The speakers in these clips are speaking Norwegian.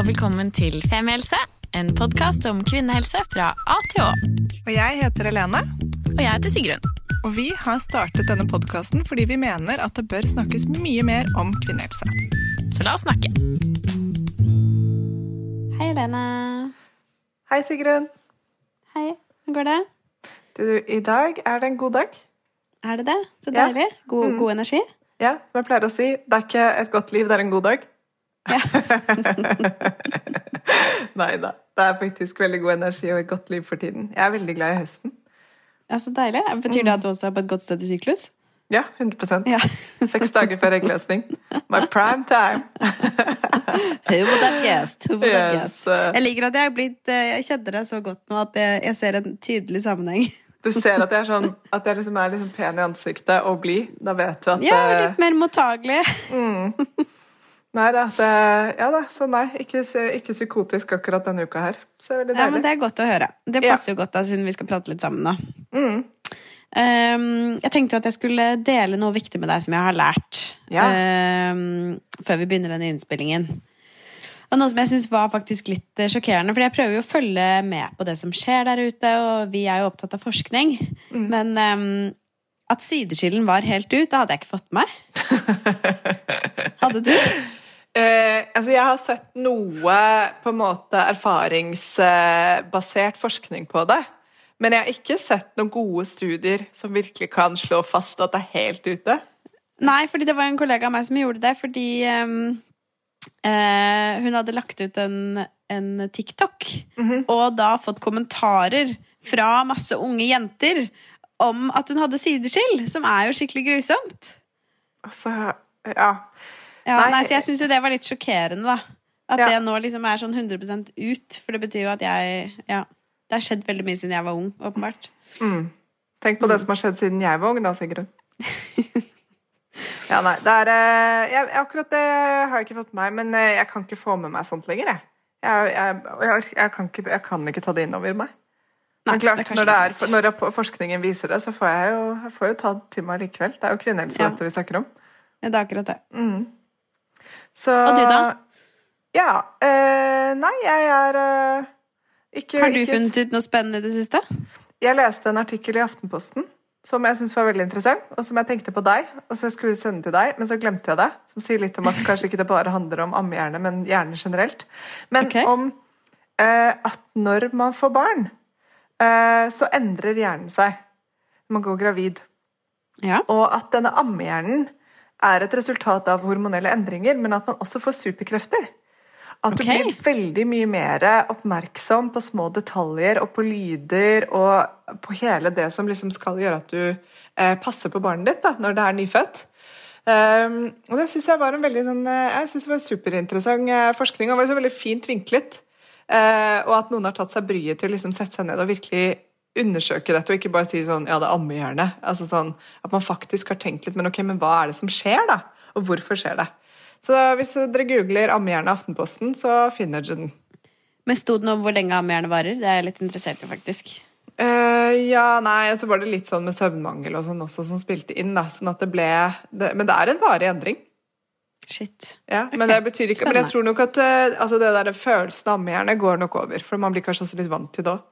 og velkommen til Femihelse, en podkast om kvinnehelse fra A til Å. Og jeg heter Helene, Og jeg heter Sigrun. og vi har startet denne podkasten fordi vi mener at det bør snakkes mye mer om kvinnehelse. Så la oss snakke. Hei, Helene. Hei, Sigrun. Hei, hvordan går det? Du, I dag er det en god dag. Er det det? Så Ja. deilig. God, god energi. Ja, som jeg pleier å si, det er ikke et godt liv, det er en god dag. Nei da. Det er faktisk veldig god energi og et godt liv for tiden. Jeg er veldig glad i høsten. Ja, så deilig. Betyr det at du også er på et godt sted i syklus? Ja, 100 Ja. Seks dager før eggløsning. My prime time. Who would have guessed? Who would have Yes, guessed? Jeg liker at jeg har blitt eh, Jeg kjenner deg så godt nå at jeg, jeg ser en tydelig sammenheng. Du ser at jeg er, sånn, at jeg liksom er liksom pen i ansiktet og blid. Da vet du at Ja, eh, litt mer mottagelig. Nei da, det, ja da, så nei, ikke, ikke psykotisk akkurat denne uka her. Så det er veldig Ja, men. Det er godt å høre. Det Ja. passer jo godt da, siden vi skal prate litt sammen nå. Mm. Um, jeg tenkte jo at jeg skulle dele noe viktig med deg som jeg har lært. Ja. Um, før vi begynner denne innspillingen. Og noe som jeg synes var faktisk litt eh, sjokkerende, for jeg prøver jo å følge med på det som skjer der ute, og vi er jo opptatt av forskning. Mm. Men um, at sideskillen var helt ut, det hadde jeg ikke fått med meg. Hadde du? Eh, altså jeg har sett noe på en måte erfaringsbasert forskning på det. Men jeg har ikke sett noen gode studier som virkelig kan slå fast at det er helt ute. Nei, fordi det var en kollega av meg som gjorde det, fordi um, eh, hun hadde lagt ut en, en TikTok, Mhm. og da fått kommentarer fra masse unge jenter om at hun hadde sideskill, som er jo skikkelig grusomt. Altså, ja. Ja, Nei, så jeg syns jo det var litt sjokkerende, da. At Ja. det nå liksom er sånn 100% ut, for det betyr jo at jeg Ja. Det har skjedd veldig mye siden jeg var ung, åpenbart. Mm. Tenk på det som har skjedd siden jeg var ung, da, Sigrun. Ja, nei, det er eh, jeg, Akkurat det har jeg ikke fått med meg, men eh, jeg kan ikke få med meg sånt lenger, jeg. Jeg, jeg, jeg, kan, ikke, kan ikke ta det innover meg. Nei, Men klart, det når, det er, når forskningen viser det, så får jeg jo, får jo ta til meg likevel. Det er jo kvinnehelse Ja. dette vi snakker om. Ja, det er akkurat det. Mm. Så Og du da? Ja. eh, nei, jeg er eh, ikke Har du ikke- funnet ut noe spennende i det siste? Jeg leste en artikkel i Aftenposten som jeg syntes var veldig interessant, og som jeg tenkte på deg, og så jeg skulle sende til deg, men så glemte jeg det. Som sier litt om at kanskje ikke det bare handler om ammehjerne, men hjerne generelt. Men okay. om eh, at når man får barn, så endrer hjernen seg. Man går gravid. Ja. Og at denne ammehjernen er et resultat av hormonelle endringer, men at man også får superkrefter. At du okay. blir veldig mye mer oppmerksom på små detaljer og på lyder og på hele det som liksom skal gjøre at du eh, passer på barnet ditt da, når det er nyfødt. Um, og det syns jeg var en veldig sånn, eh, jeg synes det var en superinteressant eh, forskning, og var så veldig fint vinklet. Uh, og at noen har tatt seg bryet til å liksom sette seg ned og virkelig undersøke dette, og ikke bare si sånn ja, det er ammehjerne. Altså sånn, at man faktisk har tenkt litt, men ok, men hva er det som skjer, da? Og hvorfor skjer det? Så hvis dere googler ammehjerne Aftenposten, så finner dere den. Men sto det noe om hvor lenge ammehjerne varer? Det er jeg litt interessert i, faktisk. Uh, ja, nei, så var det litt sånn med søvnmangel og sånn også som spilte inn, da. Sånn at det ble det, Men det er en varig endring. Shit. Ja, Ok, Men det betyr ikke Men jeg tror nok at uh, altså det der følelsen av ammehjerne går nok over. For man blir kanskje også litt vant til det òg.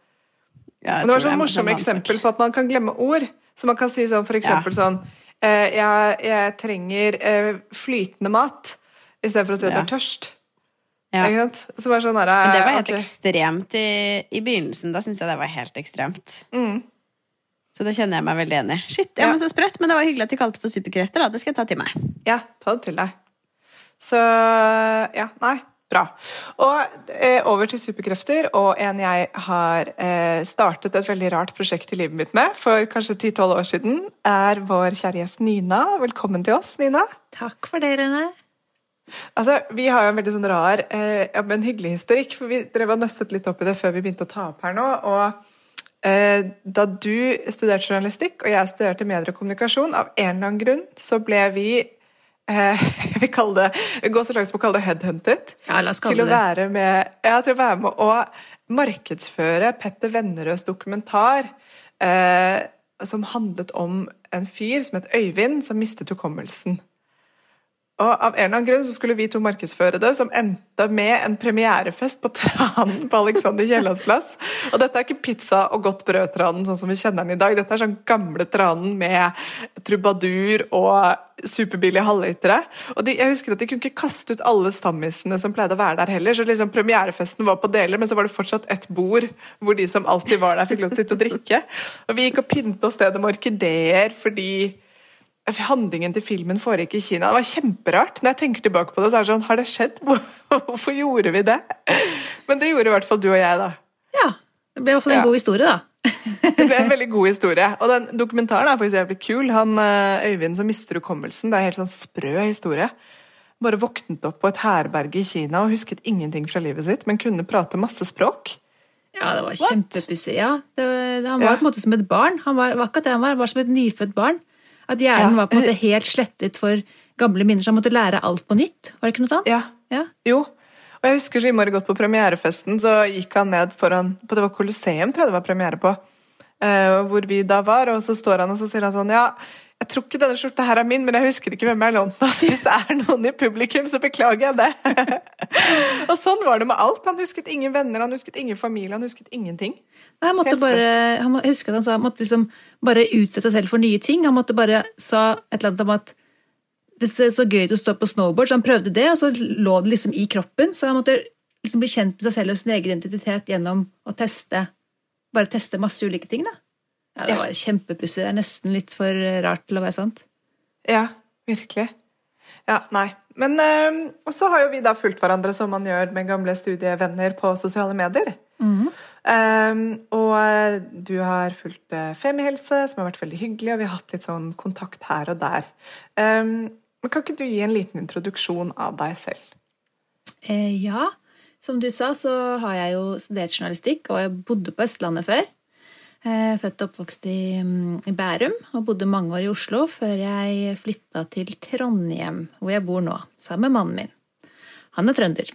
Ja, det var sånn er- morsomt er eksempel på at man kan glemme ord. Så man kan si sånn for eksempel sånn eh, jeg, jeg trenger eh, flytende mat istedenfor å si at Ja. jeg er tørst. Ja. Ikke sant? Så bare sånn der, Men det var helt okay. ekstremt i, i begynnelsen. Da syns jeg det var helt ekstremt. Mm. Så det kjenner jeg meg veldig enig i. Shit, ja, Ja. men så sprøtt. Men det var hyggelig at de kalte det for superkrefter. da. Det skal jeg ta til meg. Ja, ta det til deg. Så ja, nei. Bra. Og eh, over til superkrefter, og en jeg har eh, startet et veldig rart prosjekt i livet mitt med for kanskje 10-12 år siden, er vår kjære gjest Nina. Velkommen til oss, Nina. Takk for det, Rune. Altså, Vi har jo en veldig sånn rar, eh, men hyggelig historikk. for Vi drev og nøstet litt opp i det før vi begynte å ta opp her nå. og eh, Da du studerte journalistikk og jeg studerte medier og kommunikasjon, av en eller annen grunn så ble vi jeg vil kalle det, går så langt som å kalle det headhunted. Ja, la oss til å det det. være med, ja, til å være med å markedsføre Petter Vennerøds dokumentar eh, som handlet om en fyr som het Øyvind, som mistet hukommelsen. Og av en eller annen grunn så skulle vi to markedsføre det, som endte med en premierefest på Tranen på Alexander Kiellands plass. Og dette er ikke pizza og godt brød-tranen sånn som vi kjenner den i dag. Dette er sånn gamle tranen med trubadur og superbillige halvlitere. Og de, jeg husker at de kunne ikke kaste ut alle stammisene som pleide å være der heller, så liksom premierefesten var på deler, men så var det fortsatt et bord hvor de som alltid var der, fikk lov til å sitte og drikke. Og vi gikk og pynta stedet med orkideer fordi handlingen til filmen foregikk i Kina. Det var kjemperart. Når jeg tenker tilbake på det, så er det sånn Har det skjedd? Hvorfor gjorde vi det? Men det gjorde i hvert fall du og jeg, da. Ja. Det ble i hvert fall en ja. god historie, da. det ble en veldig god historie. Og den dokumentaren er faktisk jævlig kul. Han eh, Øyvind som mister hukommelsen. Det er en helt sånn sprø historie. Bare våknet opp på et herberge i Kina og husket ingenting fra livet sitt, men kunne prate masse språk. Ja, det var kjempepussig. Ja. Han var ja. på en måte som et barn. Han var, akkurat det han var, var som et nyfødt barn. At hjernen ja. var på en måte helt slettet for gamle minner, så han måtte lære alt på nytt. Var det ikke noe sånt? Ja. ja. Jo. Og jeg husker så innmari godt på premierefesten, så gikk han ned foran på Det var Colosseum, tror jeg det var premiere på. Uh, hvor vi da var, og så står han og så sier han sånn Ja, jeg tror ikke denne skjorta her er min, men jeg husker ikke hvem jeg lånte den Hvis det er noen i publikum, så beklager jeg det. og sånn var det med alt. Han husket ingen venner, han husket ingen familie, han husket ingenting. Nei, han måtte bare, han, jeg husker at han sa han måtte liksom bare utsette seg selv for nye ting. Han måtte bare sa et eller annet om at det er så gøy å stå på snowboard, så han prøvde det, og så lå det liksom i kroppen. Så han måtte liksom bli kjent med seg selv og sin egen identitet gjennom å teste bare teste masse ulike ting. da. Ja, Det var kjempepussig. Det er nesten litt for rart til å være sant. Ja, virkelig. Ja, nei. Men øh, Og så har jo vi da fulgt hverandre som man gjør med gamle studievenner på sosiale medier. Mm. Um, og du har fulgt Femihelse, som har vært veldig hyggelig, og vi har hatt litt sånn kontakt her og der. Um, men Kan ikke du gi en liten introduksjon av deg selv? Eh, ja. Som du sa, så har jeg jo studert journalistikk, og jeg bodde på Østlandet før. Eh, født og oppvokst i, mm, Bærum og bodde mange år i Oslo før jeg flytta til Trondheim, hvor jeg bor nå, sammen med mannen min. Han er trønder,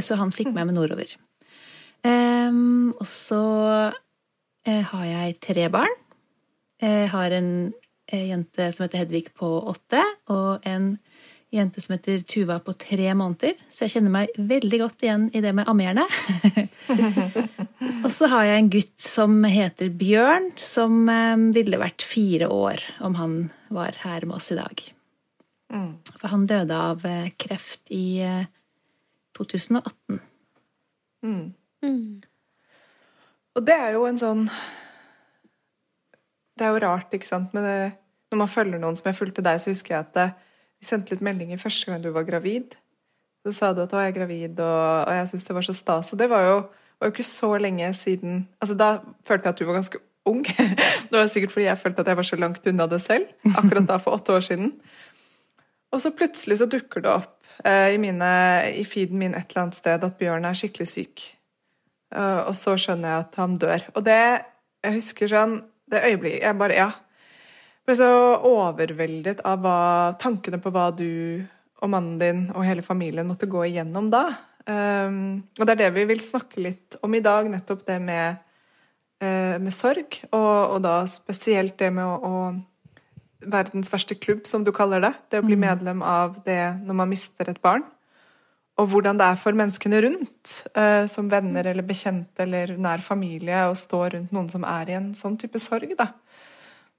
så han fikk meg med nordover. Og så uh, har jeg tre barn. Jeg har en, en jente som heter Hedvig på åtte, og en jente som heter Tuva på tre måneder, så jeg kjenner meg veldig godt igjen i det med ammerne. og så har jeg en gutt som heter Bjørn, som eh, ville vært fire år om han var her med oss i dag. Mm. For han døde av eh, kreft i eh, 2018. Mm. Mm. Og det er jo en sånn Det er jo rart, ikke sant, men det, når man følger noen som jeg fulgte deg, så husker jeg at det, vi sendte litt meldinger første gang du var gravid. Så sa du at 'å, jeg er gravid', og, og jeg syntes det var så stas. Og det var jo, var jo, ikke så lenge siden Altså, da følte jeg at du var ganske ung. det var sikkert fordi jeg følte at jeg var så langt unna det selv. Akkurat da, for åtte år siden. Og så plutselig så dukker det opp eh, i, mine, i feeden min et eller annet sted at Bjørn er skikkelig syk. Uh, og så skjønner jeg at han dør. Og det Jeg husker sånn Det øyeblikket Jeg bare Ja ble så overveldet av hva, tankene på hva du og mannen din og hele familien måtte gå igjennom da. Um, og det er det vi vil snakke litt om i dag, nettopp det med, uh, med sorg. Og, og, da spesielt det med å, å, Verdens verste klubb, som du kaller det. Det å bli mm. medlem av det når man mister et barn. Og hvordan det er for menneskene rundt, uh, som venner eller bekjente eller nær familie, å stå rundt noen som er i en sånn type sorg. da.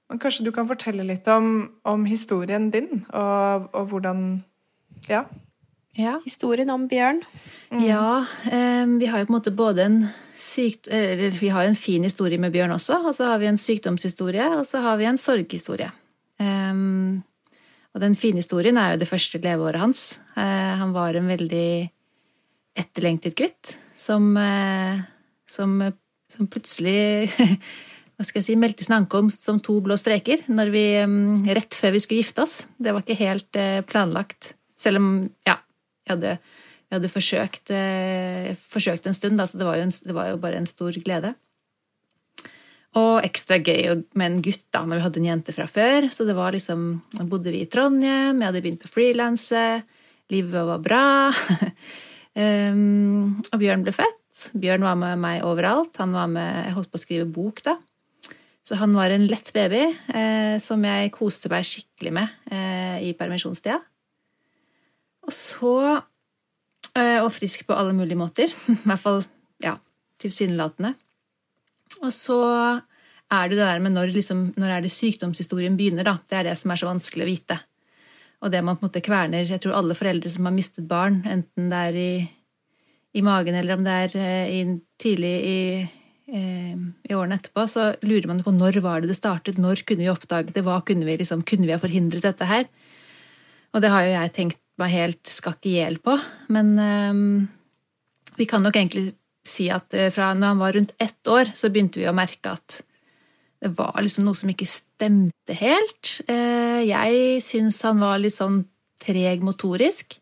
Men kanskje du kan fortelle litt om, om historien din, og, og hvordan ja. ja. Historien om Bjørn. Mm. Ja. Um, vi har jo på en måte både en sykt, eller vi har en fin historie med Bjørn også, og så har vi en sykdomshistorie, og så har vi en sorghistorie. Um, og den fine historien er jo det første leveåret hans. Uh, han var en veldig etterlengtet gutt som, uh, som, som plutselig hva skal jeg si, meldte sin ankomst som to blå streker når vi, mm, rett før vi skulle gifte oss. Det var ikke helt eh, planlagt. Selv om ja, jeg hadde, jeg hadde forsøkt, eh, forsøkt, en stund, da, så det var, en, det var, jo bare en stor glede. Og ekstra gøy med en gutt da, når vi hadde en jente fra før. Så det var liksom, Da bodde vi i Trondheim, jeg hadde begynt å frilanse, livet var bra. um, og Bjørn ble født. Bjørn var med meg overalt. Han var med, Jeg holdt på å skrive bok da. Så han var en lett baby eh, som jeg koste meg skikkelig med eh, i permisjonstida. Og så eh, Og frisk på alle mulige måter. I hvert fall ja, tilsynelatende. Og så er det det der med når, liksom, når er det sykdomshistorien begynner, da. Det er det som er så vanskelig å vite. Og det man på en måte kverner Jeg tror alle foreldre som har mistet barn, enten det er i, i magen eller om det er eh, i, tidlig i, i, årene etterpå, så lurer man på når var det det startet, når kunne vi oppdaget det, hva kunne vi liksom, kunne vi ha forhindret dette her? Og det har jo jeg tenkt meg helt skakk i hjel på. Men um, vi kan nok egentlig si at fra når han var rundt ett år, så begynte vi å merke at det var liksom noe som ikke stemte helt. Eh, jeg syns han var litt sånn treg motorisk.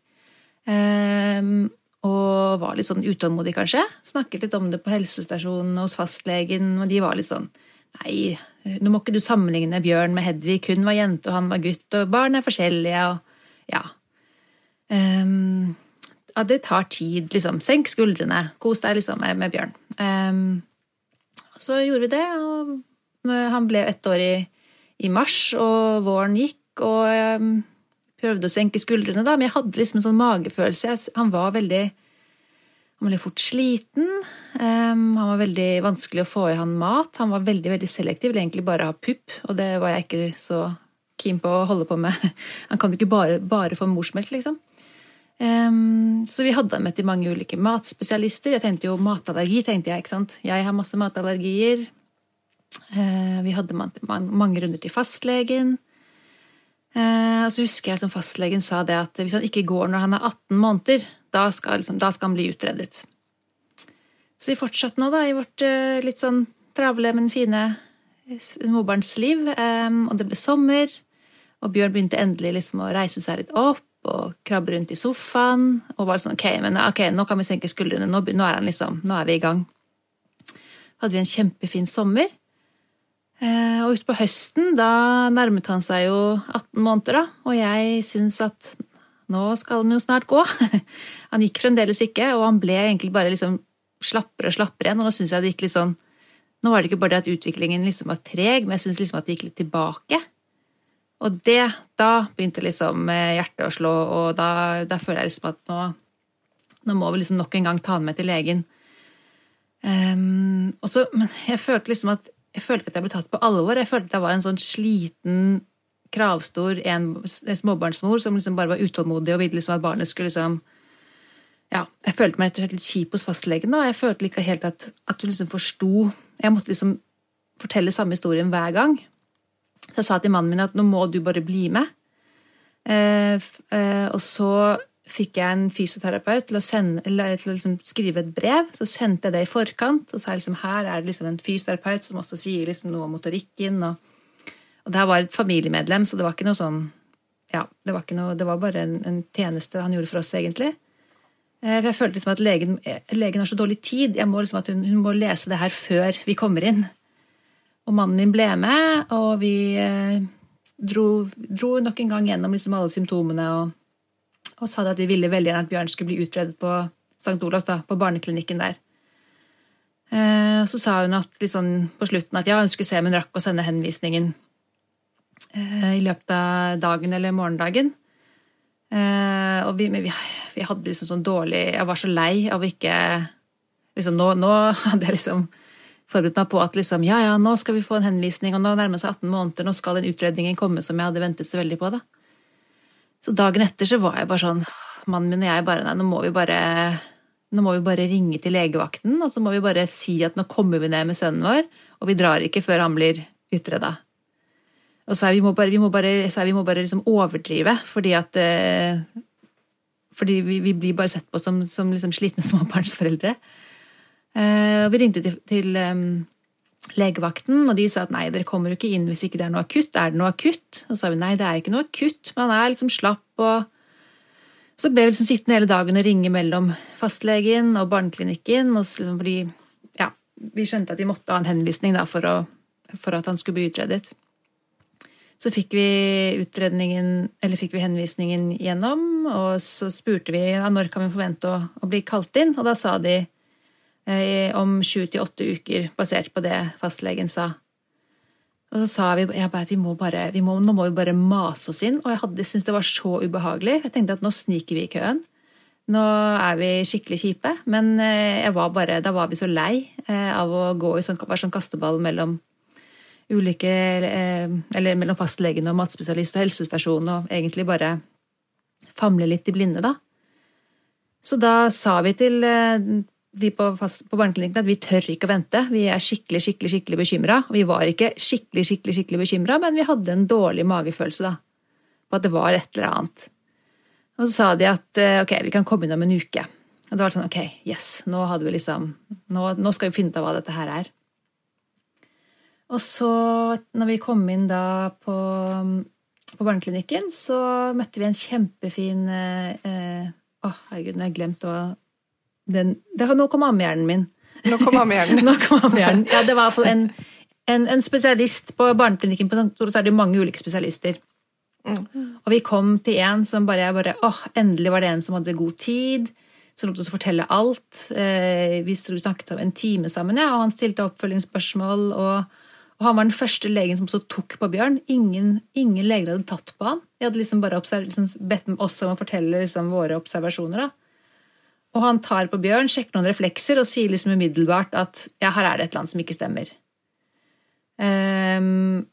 Eh, og var litt sånn utålmodig, kanskje. Snakket litt om det på helsestasjonen hos fastlegen, og de var litt sånn Nei, nå må ikke du sammenligne Bjørn med Hedvig. Hun var jente, og han var gutt, og barn er forskjellige, og ja. Um, ja, det tar tid, liksom. Senk skuldrene. Kos deg, liksom, med, med Bjørn. Um, så gjorde vi det, og han ble ett år i, i, mars, og våren gikk, og um, prøvde å senke skuldrene, da, men jeg hadde liksom en sånn magefølelse. Han var veldig han ble fort sliten. Um, han var veldig vanskelig å få i han mat. Han var veldig veldig selektiv, ville egentlig bare ha pupp, og det var jeg ikke så keen på å holde på med. Han kan jo ikke bare, bare få morsmelk, liksom. Um, så vi hadde han med til mange ulike matspesialister. Jeg tenkte jo matallergi, tenkte jeg. ikke sant? Jeg har masse matallergier. Uh, vi hadde mange runder til fastlegen. Eh, og så husker jeg at fastlegen sa det at hvis han ikke går når han er 18 måneder, da skal, liksom, da skal han bli utredet. Så vi fortsatte nå da i vårt eh, litt sånn travle, men fine småbarnsliv. Og det ble sommer, og Bjørn begynte endelig liksom å reise seg litt opp og krabbe rundt i sofaen. Og var sånn ok, men ok, nå kan vi senke skuldrene, nå, nå er, liksom, nå er vi i gang. hadde vi en kjempefin sommer. Eh, og utpå høsten, da nærmet han seg jo 18 måneder, da. Og jeg syns at nå skal han jo snart gå. Han gikk fremdeles ikke, og han ble egentlig bare liksom slappere og slappere igjen. Og nå syns jeg det gikk litt sånn Nå var det ikke bare det at utviklingen liksom var treg, men jeg syns liksom at det gikk litt tilbake. Og det Da begynte liksom eh, hjertet å slå, og da, da føler jeg liksom at nå, nå må vi liksom nok en gang ta han med til legen. Um, og så, men jeg følte liksom at jeg følte ikke at jeg ble tatt på alvor. Jeg følte at jeg var en sånn sliten, kravstor en, småbarnsmor som liksom bare var utålmodig og ville liksom at barnet skulle liksom ja, Jeg følte meg rett og slett litt kjip hos fastlegen. da. Jeg følte ikke helt at, at hun liksom forsto Jeg måtte liksom fortelle samme historien hver gang. Så jeg sa til mannen min at nå må du bare bli med. Eh, eh, og så fikk jeg en fysioterapeut til å, sende, til å liksom skrive et brev. Så sendte jeg det i forkant, og sa liksom, her er det liksom en fysioterapeut som også sier liksom noe om motorikken. Og, og det her var et familiemedlem, så det var ikke noe sånn ja, det var, noe, det var bare en, en, tjeneste han gjorde for oss, egentlig. Eh, Jeg følte liksom at legen, legen, har så dårlig tid. Jeg må liksom at hun, hun, må lese det her før vi kommer inn. Og mannen min ble med, og vi eh, dro, dro nok en gang gjennom liksom alle symptomene. og og sa at vi ville veldig gjerne at Bjørn skulle bli utredet på St. Olavs, da, på barneklinikken der. Eh, så sa hun at, liksom, på slutten at ja, hun skulle se om hun rakk å sende henvisningen eh, i løpet av dagen eller morgendagen. Eh, og vi, vi, vi, hadde liksom sånn dårlig Jeg var så lei av ikke liksom, nå, nå, hadde jeg liksom forberedt meg på at liksom, ja, ja, nå skal vi få en henvisning, og nå nærmer seg 18 måneder, nå skal den utredningen komme som jeg hadde ventet så veldig på. da. Så dagen etter så var jeg bare sånn Mannen min og jeg bare Nei, nå må vi bare må vi bare ringe til legevakten og så må vi bare si at nå kommer vi ned med sønnen vår, og vi drar ikke før han blir utreda. Og så er vi må bare, vi må bare, vi må bare liksom overdrive, fordi at eh, Fordi vi, vi, blir bare sett på som, som liksom slitne småbarnsforeldre. Eh, og vi ringte til, til um, legevakten, og de sa at nei, dere kommer jo ikke inn hvis ikke det er noe akutt. Er det noe akutt? Og så sa vi nei, det er ikke noe akutt, man er liksom slapp og Så ble vi liksom sittende hele dagen og ringe mellom fastlegen og barneklinikken, og liksom fordi ja, vi skjønte at vi måtte ha en henvisning da for, å, for at han skulle bli utredet. Så fikk vi utredningen, eller fikk vi henvisningen gjennom, og så spurte vi ja, når kan vi forvente å, å bli kalt inn, og da sa de om sju til åtte uker, basert på det fastlegen sa. Og så sa vi jeg bare, at vi må bare, vi må, nå må vi bare mase oss inn. Og jeg syntes det var så ubehagelig. Jeg tenkte at nå sniker vi i køen. Nå er vi skikkelig kjipe. Men eh, var bare, da var vi så lei eh, av å gå i sånn, være sånn kasteball mellom ulike eh, Eller mellom fastlegen og matspesialist og helsestasjon, og egentlig bare famle litt i blinde, da. Så da sa vi til de på, på barneklinikken at vi tør ikke å vente. Vi er skikkelig skikkelig, skikkelig bekymra. Vi var ikke skikkelig skikkelig, skikkelig bekymra, men vi hadde en dårlig magefølelse da, på at det var et eller annet. Og så sa de at eh, ok, vi kan komme inn om en uke. Og det var sånn ok, yes, nå, hadde vi liksom, nå, nå skal vi finne ut av hva dette her er. Og så, når vi kom inn da på, på barneklinikken, så møtte vi en kjempefin eh, eh Å, herregud, nå har jeg glemt å den, det, Nå kom ammehjernen min. Nå kom ammehjernen. nå kom ammehjernen. Ja, det var i hvert fall en, en, en, spesialist på barneklinikken på Kontoret, så er det mange ulike spesialister. Mm. Og vi kom til en som bare, bare åh, Endelig var det en som hadde god tid. Som lot oss fortelle alt. Eh, vi snakket om en time sammen, ja, og han stilte oppfølgingsspørsmål. Og, og, han var den første legen som også tok på Bjørn. Ingen, ingen leger hadde tatt på han. De hadde liksom bare liksom bedt oss om å fortelle liksom våre observasjoner. da. Og han tar på Bjørn, sjekker noen reflekser og sier liksom umiddelbart at ja, her er det et eller annet som ikke stemmer. Um,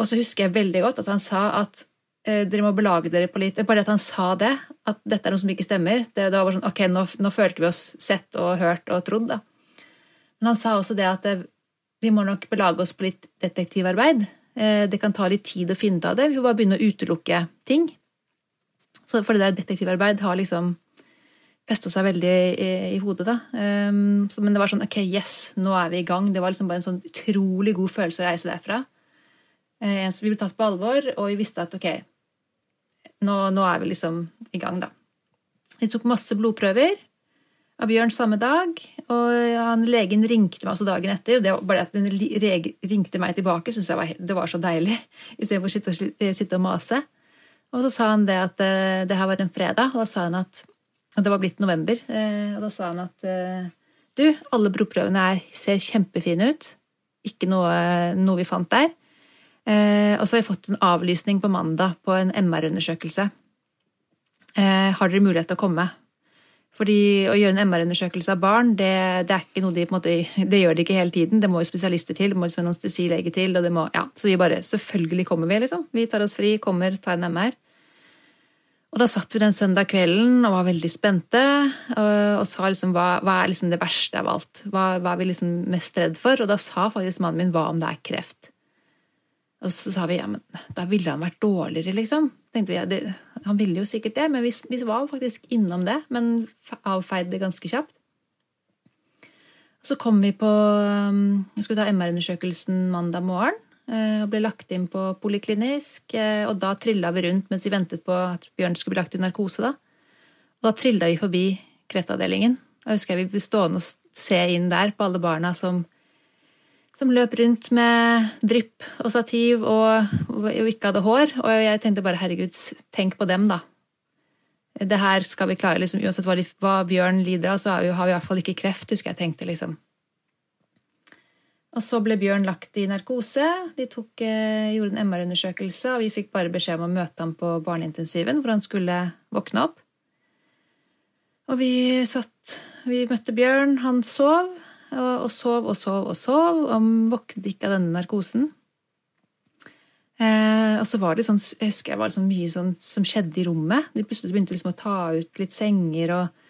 og så husker jeg veldig godt at han sa at uh, dere må belage dere på litt Bare at han sa det, at dette er noe som ikke stemmer, det, det var sånn ok, nå, nå, følte vi oss sett og hørt og trodd, da. Men han sa også det at eh, vi må nok belage oss på litt detektivarbeid. Uh, det kan ta litt tid å finne ut av det. Vi får bare begynne å utelukke ting. Så for det der detektivarbeid har liksom festa seg veldig i, i hodet. da. Um, så, men det var sånn ok, yes, nå er vi i gang. Det var liksom bare en sånn utrolig god følelse å reise derfra. Uh, vi ble tatt på alvor, og vi visste at ok, nå, nå, er vi liksom i gang, da. De tok masse blodprøver av Bjørn samme dag, og han, legen ringte meg også dagen etter. Det var bare at den ringte meg tilbake, syntes jeg var, det var så deilig, istedenfor å sitte, sitte og mase. Og så sa han det at uh, det her var en fredag, og da sa han at og det var blitt november. Eh, og da sa han at eh, du, alle blodprøvene er, ser kjempefine ut. Ikke noe, noe vi fant der. Eh, og så har jeg fått en avlysning på mandag på en MR-undersøkelse. Har dere mulighet til å komme? Fordi å gjøre en MR-undersøkelse av barn, det, det, er ikke noe de på en måte, det gjør de ikke hele tiden. Det må jo spesialister til, det må en anestesilege til. og det må, ja, Så vi bare Selvfølgelig kommer vi, liksom. Vi tar oss fri, kommer, tar en MR. Og da satt vi den søndag kvelden og var veldig spente og, og sa liksom hva, hva er liksom det verste av alt? Hva, hva, er vi liksom mest redd for? Og da sa faktisk mannen min hva om det er kreft? Og så sa vi ja, men da ville han vært dårligere, liksom. Tenkte vi, ja, det, Han ville jo sikkert det, men vi, vi var faktisk innom det. Men avfeide det ganske kjapt. Så kom vi på um, Vi skulle ta MR-undersøkelsen mandag morgen. Eh, og ble lagt inn på poliklinisk. Eh, og da trilla vi rundt mens vi ventet på at Bjørn skulle bli lagt i narkose. Da. Og da trilla vi forbi kreftavdelingen. Jeg husker jeg vi ble stående og se inn der på alle barna som, som løp rundt med drypp og stativ og, og, ikke hadde hår. Og jeg tenkte bare herregud, tenk på dem, da. Det her skal vi klare, liksom, Uansett hva, hva Bjørn lider av, så har vi, har vi i hvert fall ikke kreft, husker jeg tenkte. liksom. Og så ble Bjørn lagt i narkose. De tok, eh, gjorde en MR-undersøkelse, og vi fikk bare beskjed om å møte ham på barneintensiven, hvor han skulle våkne opp. Og vi satt Vi møtte Bjørn. Han sov, og, og sov og sov og sov, og han våknet ikke av denne narkosen. Eh, og så var det sånn, jeg husker jeg var sånn mye sånn som skjedde i rommet. De plutselig begynte liksom å ta ut litt senger og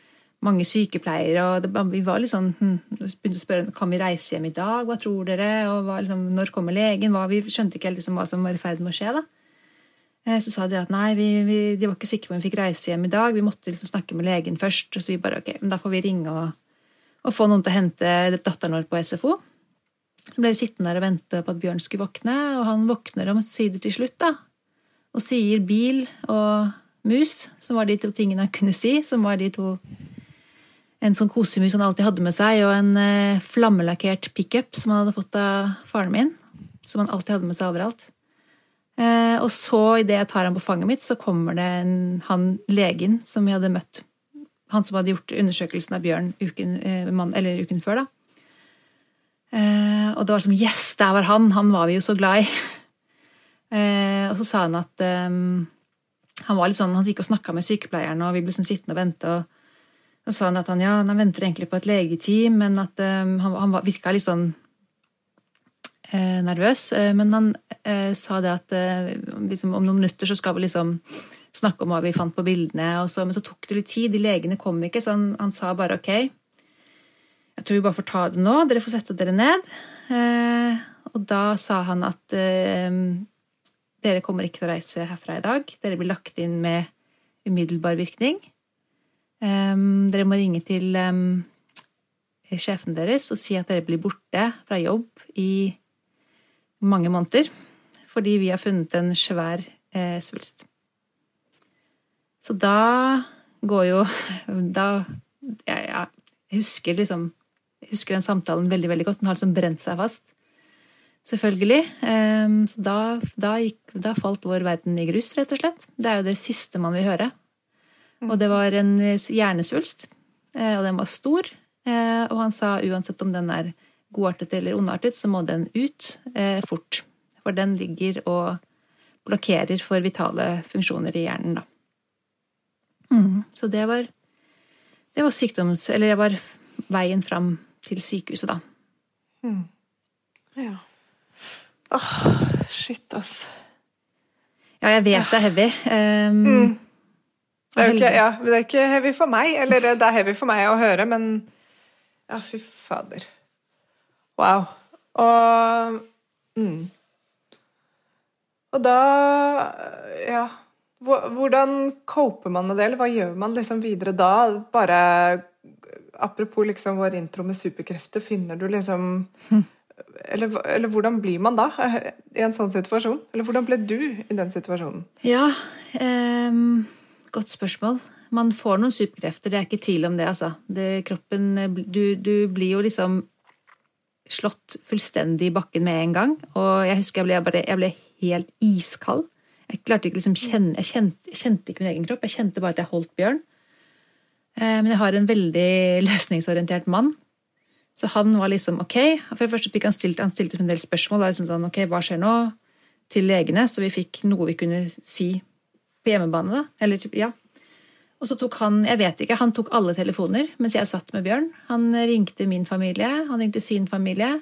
mange sykepleiere, og det, vi var litt sånn hm, begynte å spørre kan vi reise hjem i dag, hva tror dere, og hva, liksom, når kommer legen? Hva, vi skjønte ikke helt liksom, hva som var i ferd med å skje. da. Eh, så sa de at nei, vi, vi, de var ikke sikre på om vi fikk reise hjem i dag, vi måtte liksom snakke med legen først. og Så vi bare ok, men da får vi ringe og, og få noen til å hente datteren vår på SFO. Så ble vi sittende der og vente på at Bjørn skulle våkne, og han våkner omsider til slutt, da. Og sier bil og mus, som var de to tingene han kunne si, som var de to en sånn kosemus han alltid hadde med seg, og en eh, flammelakkert pickup som han hadde fått av faren min. Som han alltid hadde med seg overalt. Eh, og så, idet jeg tar ham på fanget mitt, så kommer det en, han legen som vi hadde møtt. Han som hadde gjort undersøkelsen av Bjørn uken, eh, eller uken før, da. Og det var som Yes, der var han! Han var vi jo så glad i. Og så sa han at eh, han var litt sånn, han gikk og snakka med sykepleieren, og vi ble sånn sittende og vente. Og så sa han at han, ja, han venter egentlig på et legeteam, men at um, han, han virka litt sånn eh, nervøs. Eh, men han eh, sa det at liksom, om noen minutter så skal vi liksom snakke om hva vi fant på bildene. Så, men så tok det litt tid. De legene kom ikke, så han, han, sa bare ok. Jeg tror vi bare får ta det nå. Dere får sette dere ned. og da sa han at dere kommer ikke til å reise herfra i dag. Dere blir lagt inn med umiddelbar virkning. Dere må ringe til sjefen deres og si at dere blir borte fra jobb i mange måneder. Fordi vi har funnet en svær eh, svulst. Så da går jo Da ja, Jeg husker liksom jeg husker den samtalen veldig veldig godt. Den har liksom brent seg fast selvfølgelig. Så da, da, gikk, da, falt vår verden i grus, rett og slett. Det er jo det siste man vil høre. Og det var en hjernesvulst, eh, og den var stor. Eh, og han sa uansett om den er godartet eller ondartet, så må den ut eh, fort. For den ligger og blokkerer for vitale funksjoner i hjernen, da. Mm. Så det var, det var sykdoms... Eller det var veien fram til sykehuset, da. Mm. Ja. Åh, shit, ass. Ja, jeg vet det er heavy. Um, mm. Det, er ikke, ja, det er ikke heavy for meg. Eller det er heavy for meg å høre, men Ja, fy fader. Wow. Og mm. Og da Ja. Hvordan coper man med det, eller hva gjør man liksom videre da? Bare Apropos liksom vår intro med superkrefter, finner du liksom hm eller, eller, hvordan blir man da i en sånn situasjon? Eller hvordan ble du i den situasjonen? Ja, godt spørsmål. Man får noen superkrefter, det er ikke tvil om det, altså. Det, kroppen du, du, blir jo liksom slått fullstendig i bakken med en gang. Og jeg husker jeg ble, bare, jeg ble helt iskald. Jeg klarte ikke liksom kjenne, jeg kjente, jeg kjente, ikke min egen kropp, jeg kjente bare at jeg holdt Bjørn. Eh, men jeg har en veldig løsningsorientert mann så han var liksom ok. For det første fikk han stilt, han stilte en del spørsmål. Da, liksom sånn, ok, Hva skjer nå? Til legene. Så vi fikk noe vi kunne si på hjemmebane. da, eller ja. Og så tok han jeg vet ikke, han tok alle telefoner mens jeg satt med Bjørn. Han ringte min familie, han ringte sin familie.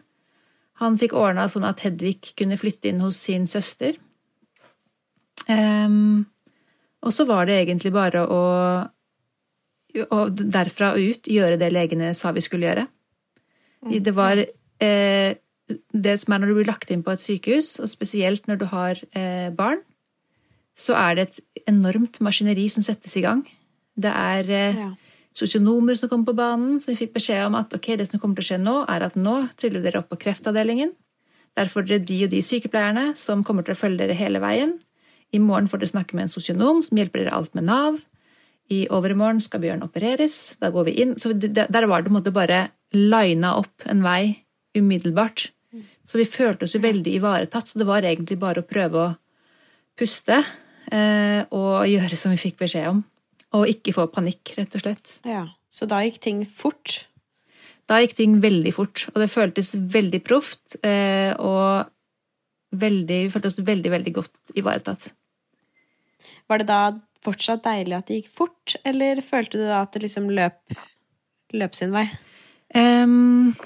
Han fikk ordna sånn at Hedvig kunne flytte inn hos sin søster. Um, og så var det egentlig bare å, og derfra og ut gjøre det legene sa vi skulle gjøre. Det var eh, det som er når du blir lagt inn på et sykehus, og spesielt når du har eh, barn, så er det et enormt maskineri som settes i gang. Det er eh, ja. sosionomer som kommer på banen, som vi fikk beskjed om at ok, det som kommer til å skje nå, er at nå triller dere opp på kreftavdelingen. Derfor er det de og de sykepleierne som kommer til å følge dere hele veien. I morgen får dere snakke med en sosionom som hjelper dere alt med Nav. I overmorgen skal Bjørn opereres. Da går vi inn. Så det, der var det på en måte bare lina opp en vei umiddelbart. Så vi følte oss jo veldig ivaretatt. Så det var egentlig bare å prøve å puste og gjøre som vi fikk beskjed om. Og ikke få panikk, rett og slett. Ja, Så da gikk ting fort? Da gikk ting veldig fort, og det føltes veldig proft. Eh, og veldig, vi følte oss veldig, veldig godt ivaretatt. Var det da fortsatt deilig at det gikk fort, eller følte du da at det liksom løp, løp sin vei? Um,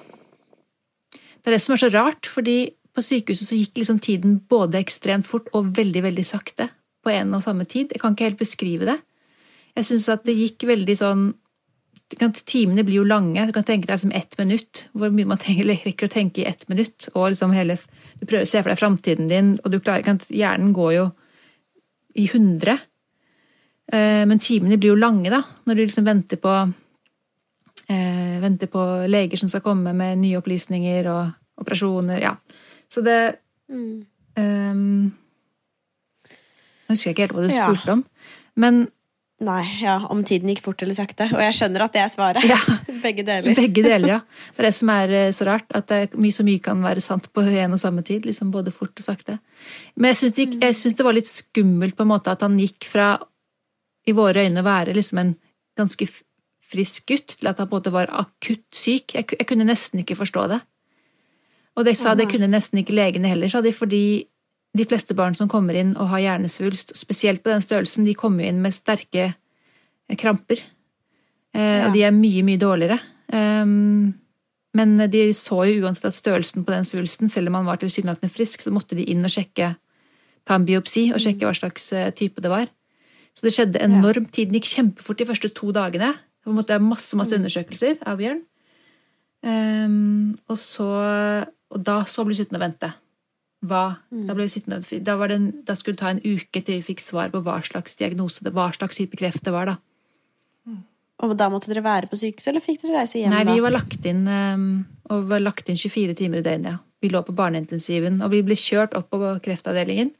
det er det som er så rart, fordi på sykehuset så gikk liksom tiden både ekstremt fort og veldig, veldig sakte på en og samme tid. Jeg kan ikke helt beskrive det. Jeg syns at det gikk veldig sånn Timene blir jo lange. Du kan tenke deg som ett minutt. Hvor mye man tenker, rekker å tenke i ett minutt. og liksom hele, Du prøver å se for deg framtiden din, og du klarer, hjernen går jo i hundre. Eh, men timene blir jo lange, da, når du liksom venter på eh, venter på leger som skal komme med nye opplysninger og operasjoner. Ja. Så det mm. um, Nå husker jeg ikke helt hva du spurte ja. om. Men Nei, ja, om tiden gikk fort eller sakte. Og jeg skjønner at det er svaret. Ja. Begge deler. Begge deler, ja. Det er det som er eh, så rart. At det mye så mye kan være sant på en og samme tid. liksom Både fort og sakte. Men jeg syns det, det, var litt skummelt på en måte at han gikk fra i våre øyne å være liksom en ganske frisk gutt til at han på en måte var akutt syk. Jeg, jeg kunne nesten ikke forstå det. Og det, sa det kunne nesten ikke legene heller, sa de, fordi de fleste barn som kommer inn og har hjernesvulst, spesielt på den størrelsen, de kommer inn med sterke eh, kramper. Eh, Ja. Og de er mye, mye dårligere. Um, men de så jo uansett at størrelsen på den svulsten, selv om han var tilsynelatende frisk, så måtte de inn og sjekke, ta en biopsi og sjekke hva slags eh, type det var. Så det skjedde enormt. Tiden gikk kjempefort de første to dagene. Det måte masse, masse undersøkelser av Bjørn. Um, og så Og da så ble det sittende og vente. Hva? Da, ble vi sittende, da, var det en, da skulle det ta en uke til vi fikk svar på hva slags diagnose det hva slags type kreft det var. da. Og da måtte dere være på sykehuset, eller fikk dere reise hjem Nei, vi var lagt inn um, og var lagt inn 24 timer i døgnet. Ja. Vi lå på barneintensiven, og vi ble kjørt opp på kreftavdelingen.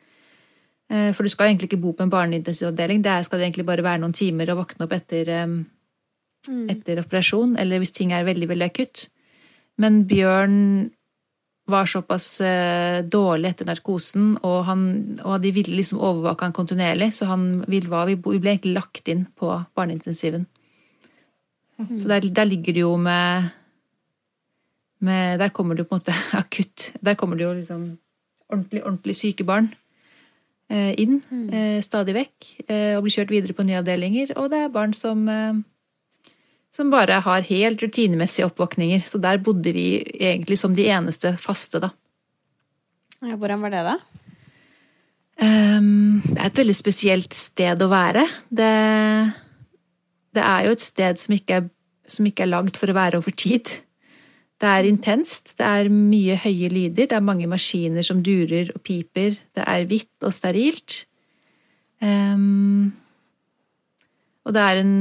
Eh, For du skal egentlig ikke bo på en barneintensivavdeling. Der skal det egentlig bare være noen timer og våkne opp etter, um, etter operasjon, eller hvis ting er veldig, veldig akutt. Men Bjørn var såpass eh, dårlig etter narkosen, og, han, og de ville liksom overvåke han kontinuerlig, så han, ville, vi ble egentlig lagt inn på barneintensiven. Så der, der ligger det jo med, med Der kommer det jo på en måte akutt Der kommer det jo liksom ordentlig, ordentlig syke barn eh, inn eh, stadig vekk. Og blir kjørt videre på nye avdelinger. Og det er barn som som bare har helt rutinemessige oppvåkninger. Så der bodde vi egentlig som de eneste faste, da. Ja, hvordan var det, da? Um, det er et veldig spesielt sted å være. Det, det er jo et sted som ikke er, som ikke er lagd for å være over tid. Det er intenst, det er mye høye lyder, det er mange maskiner som durer og piper, det er hvitt og sterilt. Um, og det er en,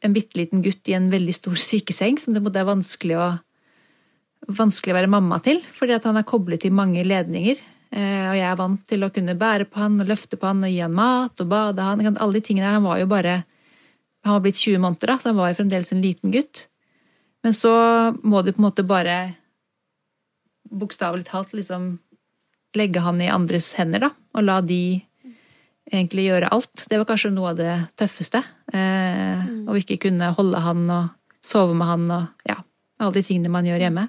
en bitte liten gutt i en veldig stor sykeseng som det er vanskelig å, vanskelig å være mamma til, fordi han er koblet til mange ledninger. Eh, og jeg er vant til å kunne bære på han og løfte på han og gi han mat og bade han. Alle de tingene der. Han var jo bare Han var blitt 20 måneder, da, så han var jo fremdeles en liten gutt. Men så må du på en måte bare bokstavelig talt liksom legge han i andres hender, da, og la de egentlig gjøre alt. Det var kanskje noe av det tøffeste. Eh, Å ikke kunne holde han og sove med han og ja, alle de tingene man gjør hjemme.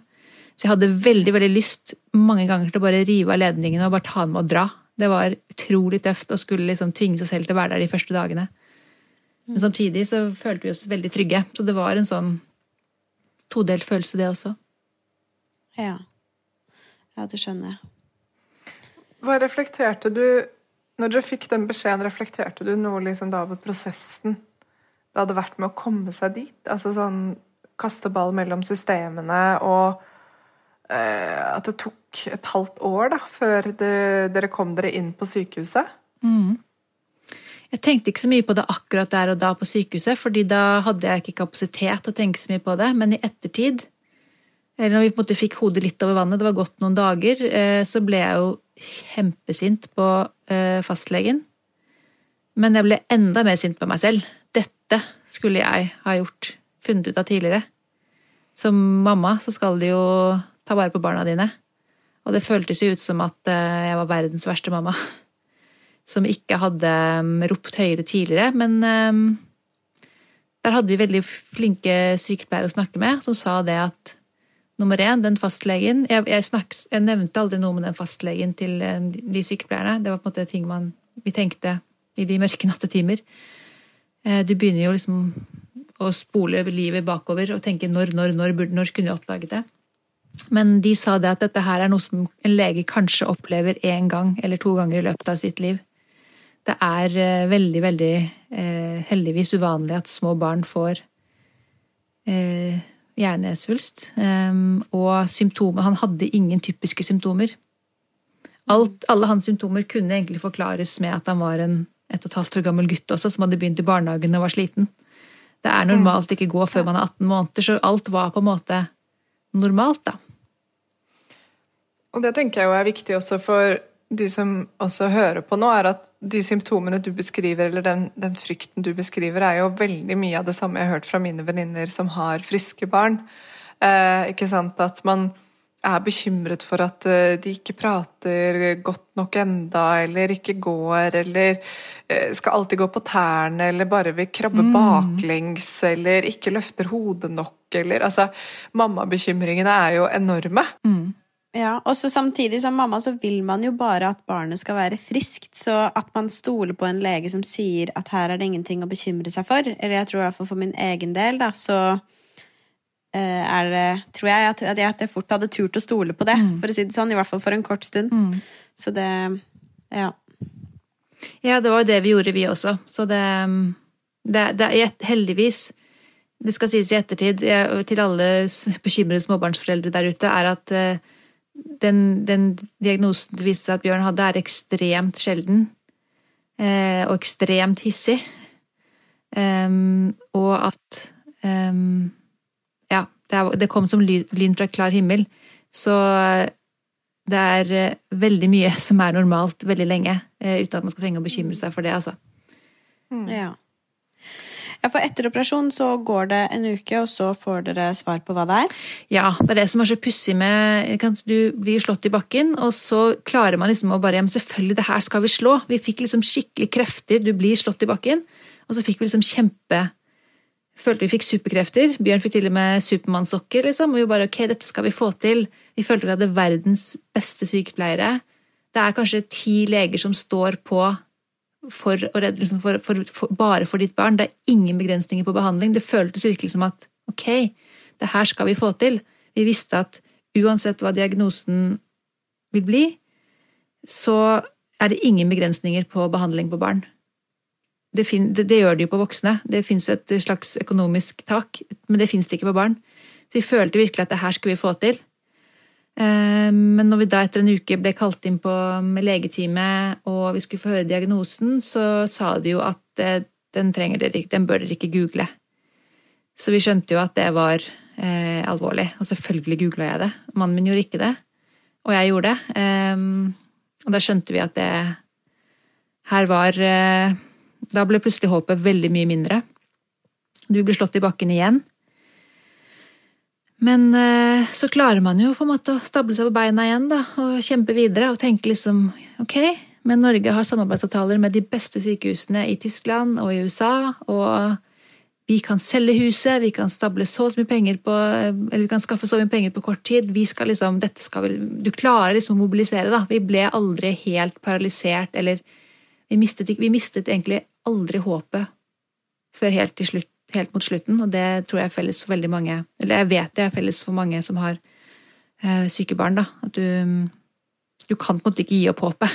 Så jeg hadde veldig veldig lyst mange ganger til å bare rive av ledningene og bare ta han med og dra. Det var utrolig tøft å skulle liksom tvinge seg selv til å være der de første dagene. Men samtidig så følte vi oss veldig trygge. Så det var en sånn todelt følelse, det også. Ja. Ja, det skjønner jeg. Hva reflekterte du Når du fikk den beskjeden, reflekterte du noe liksom da over prosessen det hadde vært med å komme seg dit? Altså sånn kaste ball mellom systemene og eh, At det tok et halvt år da, før det, dere kom dere inn på sykehuset? Jeg tenkte ikke så mye på det akkurat der og da på sykehuset, fordi da hadde jeg ikke kapasitet til å tenke så mye på det. Men i ettertid, eller når vi på en måte fikk hodet litt over vannet, det var gått noen dager, eh, så ble jeg jo kjempesint på eh, fastlegen. Men jeg ble enda mer sint på meg selv. Dette skulle jeg ha gjort, funnet ut av tidligere. Som mamma så skal du jo ta vare på barna dine. Og det føltes jo ut som at eh, jeg var verdens verste mamma som ikke hadde um, ropt høyere tidligere. Men um, der hadde vi veldig flinke sykepleiere å snakke med, som sa det at nummer én, den fastlegen Jeg, jeg, snakks, jeg nevnte aldri noe med den fastlegen til eh, de sykepleierne. Det var på en måte ting man, vi tenkte i de mørke nattetimer. Eh, Du begynner jo liksom å spole livet bakover og tenke når, når, når, når kunne jeg oppdaget det? Men de sa det at dette her er noe som en lege kanskje opplever én gang eller to ganger i løpet av sitt liv. Det er eh, veldig, veldig heldigvis uvanlig at små barn får eh, hjernesvulst. Um, og symptomer Han hadde ingen typiske symptomer. Alt, alle hans symptomer kunne egentlig forklares med at han var en ett og et halvt år gammel gutt også, som hadde begynt i barnehagen og var sliten. Det er normalt ikke gå før man er 18 måneder, så alt var på en måte normalt, da. Og det tenker jeg jo er viktig også for de som også hører på nå, er at de symptomene du beskriver, eller den, den frykten du beskriver, er jo veldig mye av det samme jeg har hørt fra mine venninner som har friske barn. Eh, ikke sant? At man er bekymret for at eh, de ikke prater godt nok enda, eller ikke går, eller eh, skal alltid gå på tærne, eller bare vil krabbe baklengs, eller ikke løfter hodet nok, eller Altså, mammabekymringene er jo enorme. Ja, og så samtidig som mamma så vil man jo bare at barnet skal være friskt, så at man stoler på en lege som sier at her er det ingenting å bekymre seg for, eller jeg tror i hvert fall for min egen del, da, så eh, er det Tror jeg at, at jeg fort hadde turt å stole på det, for å si det sånn, i hvert fall for en kort stund. Så det Ja. Ja, det var jo det vi gjorde, vi også. Så det, det, det er heldigvis Det skal sies i ettertid til alle bekymrede småbarnsforeldre der ute, er at eh, den, den diagnosen det viste seg at Bjørn hadde, er ekstremt sjelden. eh, Og ekstremt hissig. Um, og at um, Ja, det, er, det kom som ly- lyn fra klar himmel. Så det er eh, veldig mye som er normalt veldig lenge, eh, uten at man skal trenge å bekymre seg for det, altså. Ja. Ja, for etter operasjon så går det en uke, og så får dere svar på hva det er. Ja, det er det som er så pussig med Du blir slått i bakken, og så klarer man liksom å bare Ja, men selvfølgelig, det her skal vi slå. Vi fikk liksom skikkelig krefter. Du blir slått i bakken. Og så fikk vi liksom kjempe Følte vi fikk superkrefter. Bjørn fikk til og med Supermannsokker, liksom. Og vi bare ok, dette skal vi få til. Vi følte vi hadde verdens beste sykepleiere. Det er kanskje ti leger som står på for liksom for, for, for, bare for ditt barn. Det er ingen begrensninger på behandling. Det føltes virkelig som at ok, det her skal vi få til. Vi visste at uansett hva diagnosen vil bli, så er det ingen begrensninger på behandling på barn. Det, fin, det, det gjør det jo på voksne. Det fins et slags økonomisk tak, men det fins det ikke på barn. Så vi følte virkelig at det her skulle vi få til. Eh, Men når vi da etter en uke ble kalt inn på legetime, og vi skulle få høre diagnosen, så sa de jo at eh, den, trenger dere, den bør dere ikke google. Så vi skjønte jo at det var eh, alvorlig. Og selvfølgelig googla jeg det. Mannen min gjorde ikke det, og jeg gjorde det. Eh, og da skjønte vi at det her var eh, Da ble plutselig håpet veldig mye mindre. Du ble slått i bakken igjen. Men eh, så klarer man jo på en måte å stable seg på beina igjen da, og kjempe videre og tenke liksom ok, men Norge har samarbeidsavtaler med de beste sykehusene i Tyskland og i USA, og vi kan selge huset, vi kan stable så mye penger på Eller vi kan skaffe så mye penger på kort tid. Vi skal liksom, dette skal vi, Du klarer liksom å mobilisere, da. Vi ble aldri helt paralysert, eller vi mistet, vi mistet egentlig aldri håpet før helt til slutt helt mot slutten, og det tror jeg er felles for veldig mange. Eller jeg vet det er felles for mange som har eh, syke barn, da. At du Du kan på en måte ikke gi opp håpet.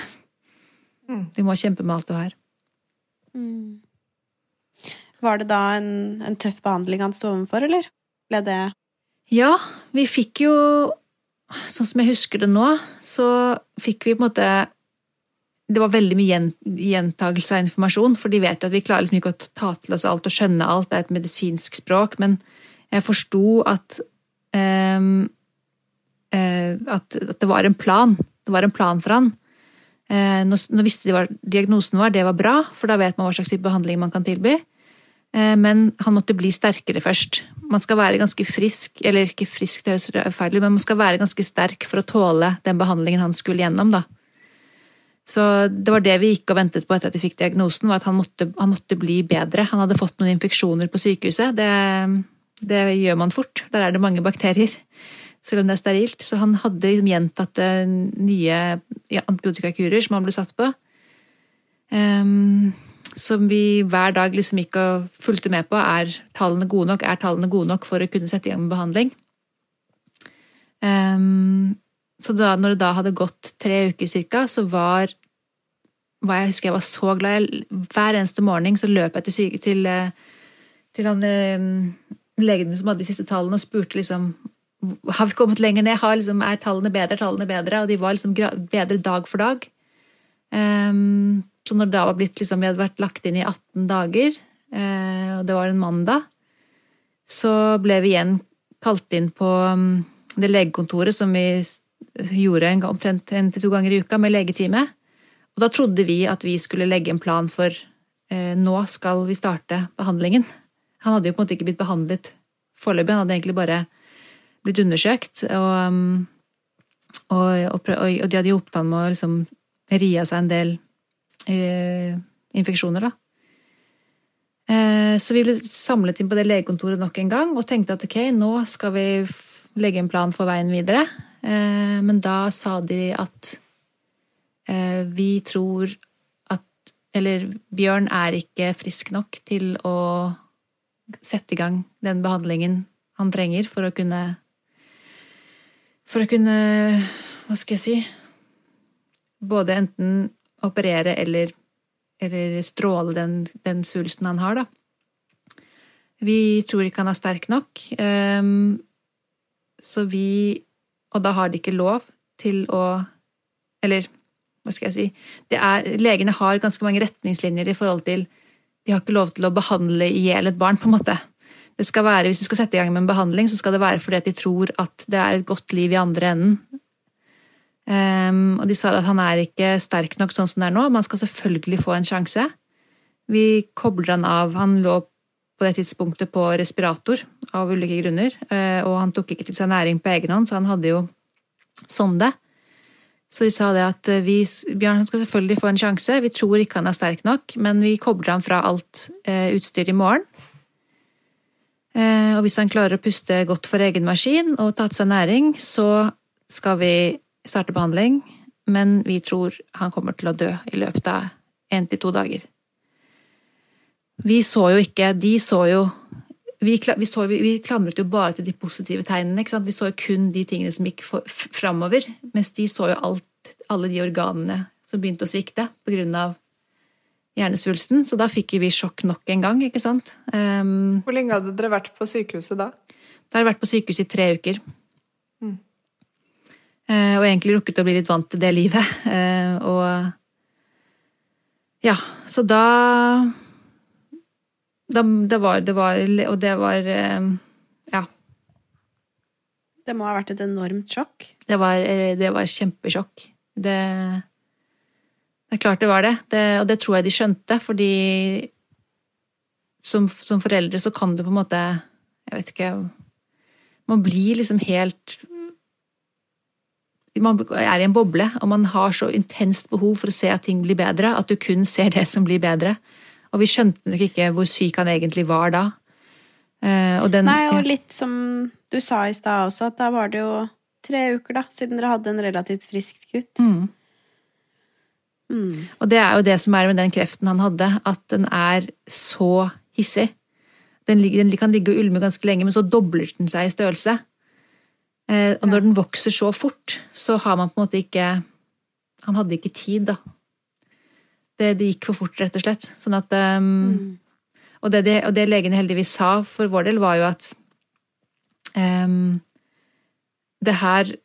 Du må kjempe med alt du har. Var det da en, en tøff behandling han sto overfor, eller? Ble det Ja, vi fikk jo Sånn som jeg husker det nå, så fikk vi på en måte Det var veldig mye gjentagelse av informasjon, for de vet jo at vi klarer liksom ikke å ta til oss alt og skjønne alt. Det er et medisinsk språk, men jeg forsto at um, at, at det var en plan. Det var en plan for han. Eh, nå, nå visste de hva diagnosen var, det var bra, for da vet man hva slags type behandling man kan tilby. Eh, Men han måtte bli sterkere først. Man skal være ganske frisk, eller ikke frisk, det høres feil ut, men man skal være ganske sterk for å tåle den behandlingen han skulle gjennom. da. Så det var det vi gikk og ventet på etter at vi fikk diagnosen, var at han måtte, han måtte bli bedre. Han hadde fått noen infeksjoner på sykehuset. Det, det gjør man fort. Der er det mange bakterier, selv om det er sterilt. Så han hadde gjentatte nye antibiotikakurer som han ble satt på. Um, som vi hver dag liksom gikk og fulgte med på. Er tallene gode nok? Er tallene gode nok for å kunne sette i gang med behandling? Ehm, så da, når det da hadde gått tre uker cirka, så var, var Jeg husker jeg var så glad. Jeg, hver eneste morgen så løp jeg til, syke, til, eh, til han eh, legen som hadde de siste tallene, og spurte liksom Har vi kommet lenger ned? Liksom, er tallene bedre? Er tallene bedre? Og de var liksom bedre dag for dag. Um, så når det da var blitt liksom, Vi hadde vært lagt inn i 18 dager, uh, og det var en mandag, så ble vi igjen kalt inn på um, det legekontoret som vi gjorde en, gang- omtrent en til to ganger i uka med legetime. Og da trodde vi at vi skulle legge en plan for eh, nå skal vi starte behandlingen. Han hadde jo på en måte ikke blitt behandlet foreløpig, han hadde egentlig bare blitt undersøkt. Og, og, og, og, og de hadde hjulpet han med å liksom ri av seg en del eh, infeksjoner, da. Eh, så vi ble samlet inn på det legekontoret nok en gang og tenkte at ok, nå skal vi legge en plan for veien videre. Eh, men da sa de at eh, vi tror at Eller Bjørn er ikke frisk nok til å sette i gang den behandlingen han trenger for å kunne For å kunne Hva skal jeg si Både enten operere eller, eller stråle den, den svulsten han har, da. Vi tror ikke han er sterk nok. Um, så vi Og da har de ikke lov til å Eller hva skal jeg si er, Legene har ganske mange retningslinjer i forhold til De har ikke lov til å behandle i hjel et barn, på en måte. Det skal være, Hvis de skal sette i gang med en behandling, så skal det være fordi at de tror at det er et godt liv i andre enden. Um, og de sa at han er ikke sterk nok sånn som det er nå. Man skal selvfølgelig få en sjanse. Vi kobler han av. Han lå på det tidspunktet på respirator av ulike grunner. Eh, og han tok ikke til seg næring på egen hånd, så han hadde jo sonde. Så de sa det at eh, vi, Bjørn skal selvfølgelig få en sjanse. Vi tror ikke han er sterk nok, men vi kobler ham fra alt eh, utstyr i morgen. Og hvis han klarer å puste godt for egen maskin og tatt seg næring, så skal vi starte behandling. Men vi tror han kommer til å dø i løpet av én til to dager. Vi så jo ikke De så jo vi, vi, så, vi, vi, klamret jo bare til de positive tegnene. Vi så jo kun de tingene som gikk for, framover. Mens de så jo alt, alle de organene som begynte å svikte pga. hjernesvulsten. Så da fikk vi sjokk nok en gang. ikke sant? Um, Hvor lenge hadde dere vært på sykehuset da? Da har jeg vært på sykehuset i tre uker. Mm. Uh, og egentlig rukket å bli litt vant til det livet. Uh, og ja, så da da, det var, det var Og det var eh, Ja. Det må ha vært et enormt sjokk? Det var, eh, det var kjempesjokk. Det, det er klart det var det. det. Og det tror jeg de skjønte, fordi som, som, foreldre så kan du på en måte Jeg vet ikke Man blir liksom helt Man er i en boble, og man har så intenst behov for å se at ting blir bedre, at du kun ser det som blir bedre. Og vi skjønte nok ikke hvor syk han egentlig var da. Uh, og den, Nei, og litt som du sa i stad også, at da var det jo tre uker, da, siden dere hadde en relativt frisk gutt. Mm. Mm. Og det er jo det som er med den kreften han hadde, at den er så hissig. Den, den kan ligge og ulme ganske lenge, men så dobler den seg i størrelse. Eh, og når ja. den vokser så fort, så har man på en måte ikke Han hadde ikke tid, da, det, det, gikk for fort, rett og slett. Sånn at um, mm. og, det, og, det, legene heldigvis sa for vår del, var jo at um, det her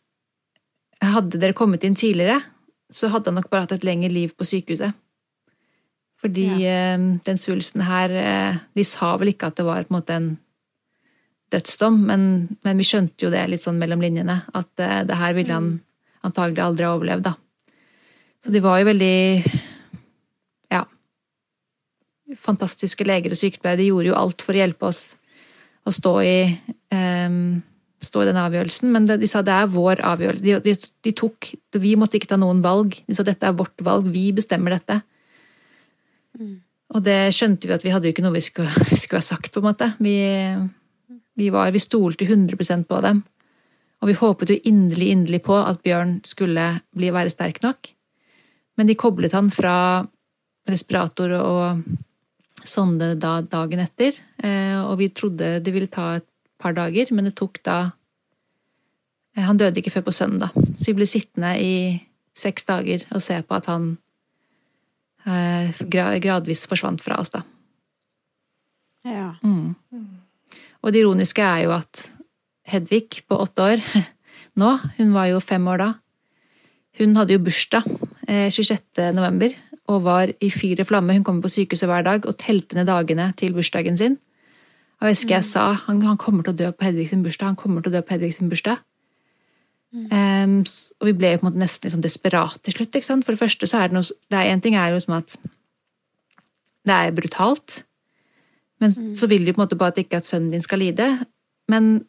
Hadde dere kommet inn tidligere, så hadde han nok bare hatt et lengre liv på sykehuset. Fordi ja. um, den svulsten her eh, De sa vel ikke at det var på en måte en dødsdom, men, men vi skjønte jo det litt sånn mellom linjene, at uh, det her ville han mm. antagelig aldri ha overlevd, da. Så de var jo veldig fantastiske leger og sykepleiere. De gjorde jo alt for å hjelpe oss å stå i, um, stå i den avgjørelsen. Men de, de sa det er vår avgjørelse. De, de, de, tok, Vi måtte ikke ta noen valg. De sa dette er vårt valg, vi bestemmer dette. Mm. Og det skjønte vi at vi hadde jo ikke noe vi skulle, vi skulle ha sagt, på en måte. Vi, vi, var, vi stolte 100% på dem. Og vi håpet jo inderlig, inderlig på at Bjørn skulle bli, være sterk nok. Men de koblet han fra respirator og sonde da dagen etter. Eh, og vi trodde det ville ta et par dager, men det tok da eh, Han døde ikke før på søndag, så vi ble sittende i seks dager og se på at han eh, gradvis forsvant fra oss, da. Ja. Mm. Og det ironiske er jo at Hedvig på åtte år nå, hun var jo fem år da, hun hadde jo bursdag 26. november, og var i fyr og flamme. Hun kommer på sykehuset hver dag og telte ned dagene til bursdagen sin. Og jeg husker jeg sa han, han kommer til å dø på Hedvig sin bursdag. Han kommer til å dø på Hedvig sin bursdag. Mm. Um, og vi ble på en måte nesten sånn desperate til slutt. ikke sant? For det første så er det noe det er En ting er jo som at det er brutalt. Men mm. så vil du på en måte bare at ikke at sønnen din skal lide. Men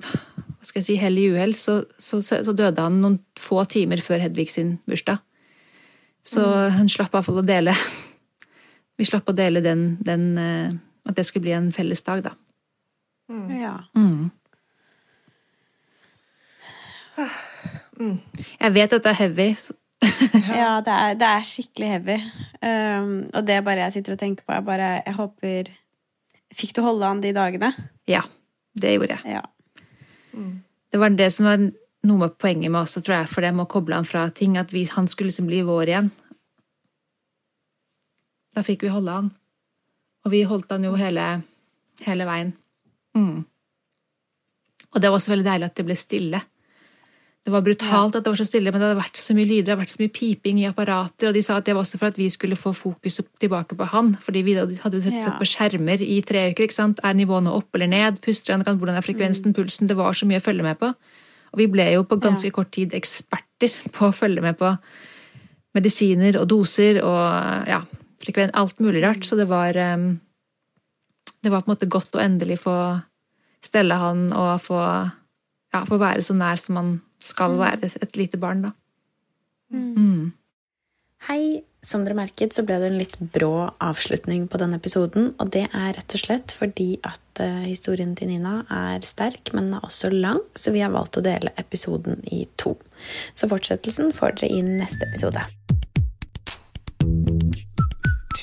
hva skal jeg si, hell i uhell, så, så, så, døde han noen få timer før Hedvig sin bursdag. Så hun slapp iallfall å dele Vi slapp å dele den, den, eh, At det skulle bli en fellesdag, da. Mm. Ja. Mm. Jeg vet at det er heavy. så- Ja, det er, det er skikkelig heavy. Um, og det er bare jeg sitter og tenker på, er bare Jeg håper Fikk du holde han de dagene? Ja, det gjorde jeg. Ja. Det var det som var noe med poenget med oss, tror jeg, for dem å koble han fra ting, at vi, han skulle liksom bli vår igjen. Da fikk vi holde han. Og vi holdt han jo hele, hele veien. Mm. Og det var også veldig deilig at det ble stille. Det var brutalt at det var så stille, men det hadde vært så mye lyder, det hadde vært så mye piping i apparater, og de sa at det var også for at vi skulle få fokuset tilbake på han, fordi vi hadde sett, sett på skjermer i tre uker, ikke sant? Er nivåene opp eller ned? Puster han? Hvordan er frekvensen? Pulsen? Det var så mye å følge med på. Og vi ble jo på ganske kort tid eksperter på å følge med på medisiner og doser og ja, frekvent, alt mulig rart, så det var det var på en måte godt å endelig få stelle han og få, ja, få være så nær som man skal være et, et lite barn, da. Mm. Hei! Som dere merket, så ble det en litt brå avslutning på denne episoden. Og det er rett og slett fordi at eh, historien til Nina er sterk, men den er også lang, så vi har valgt å dele episoden i to. Så fortsettelsen får dere i neste episode.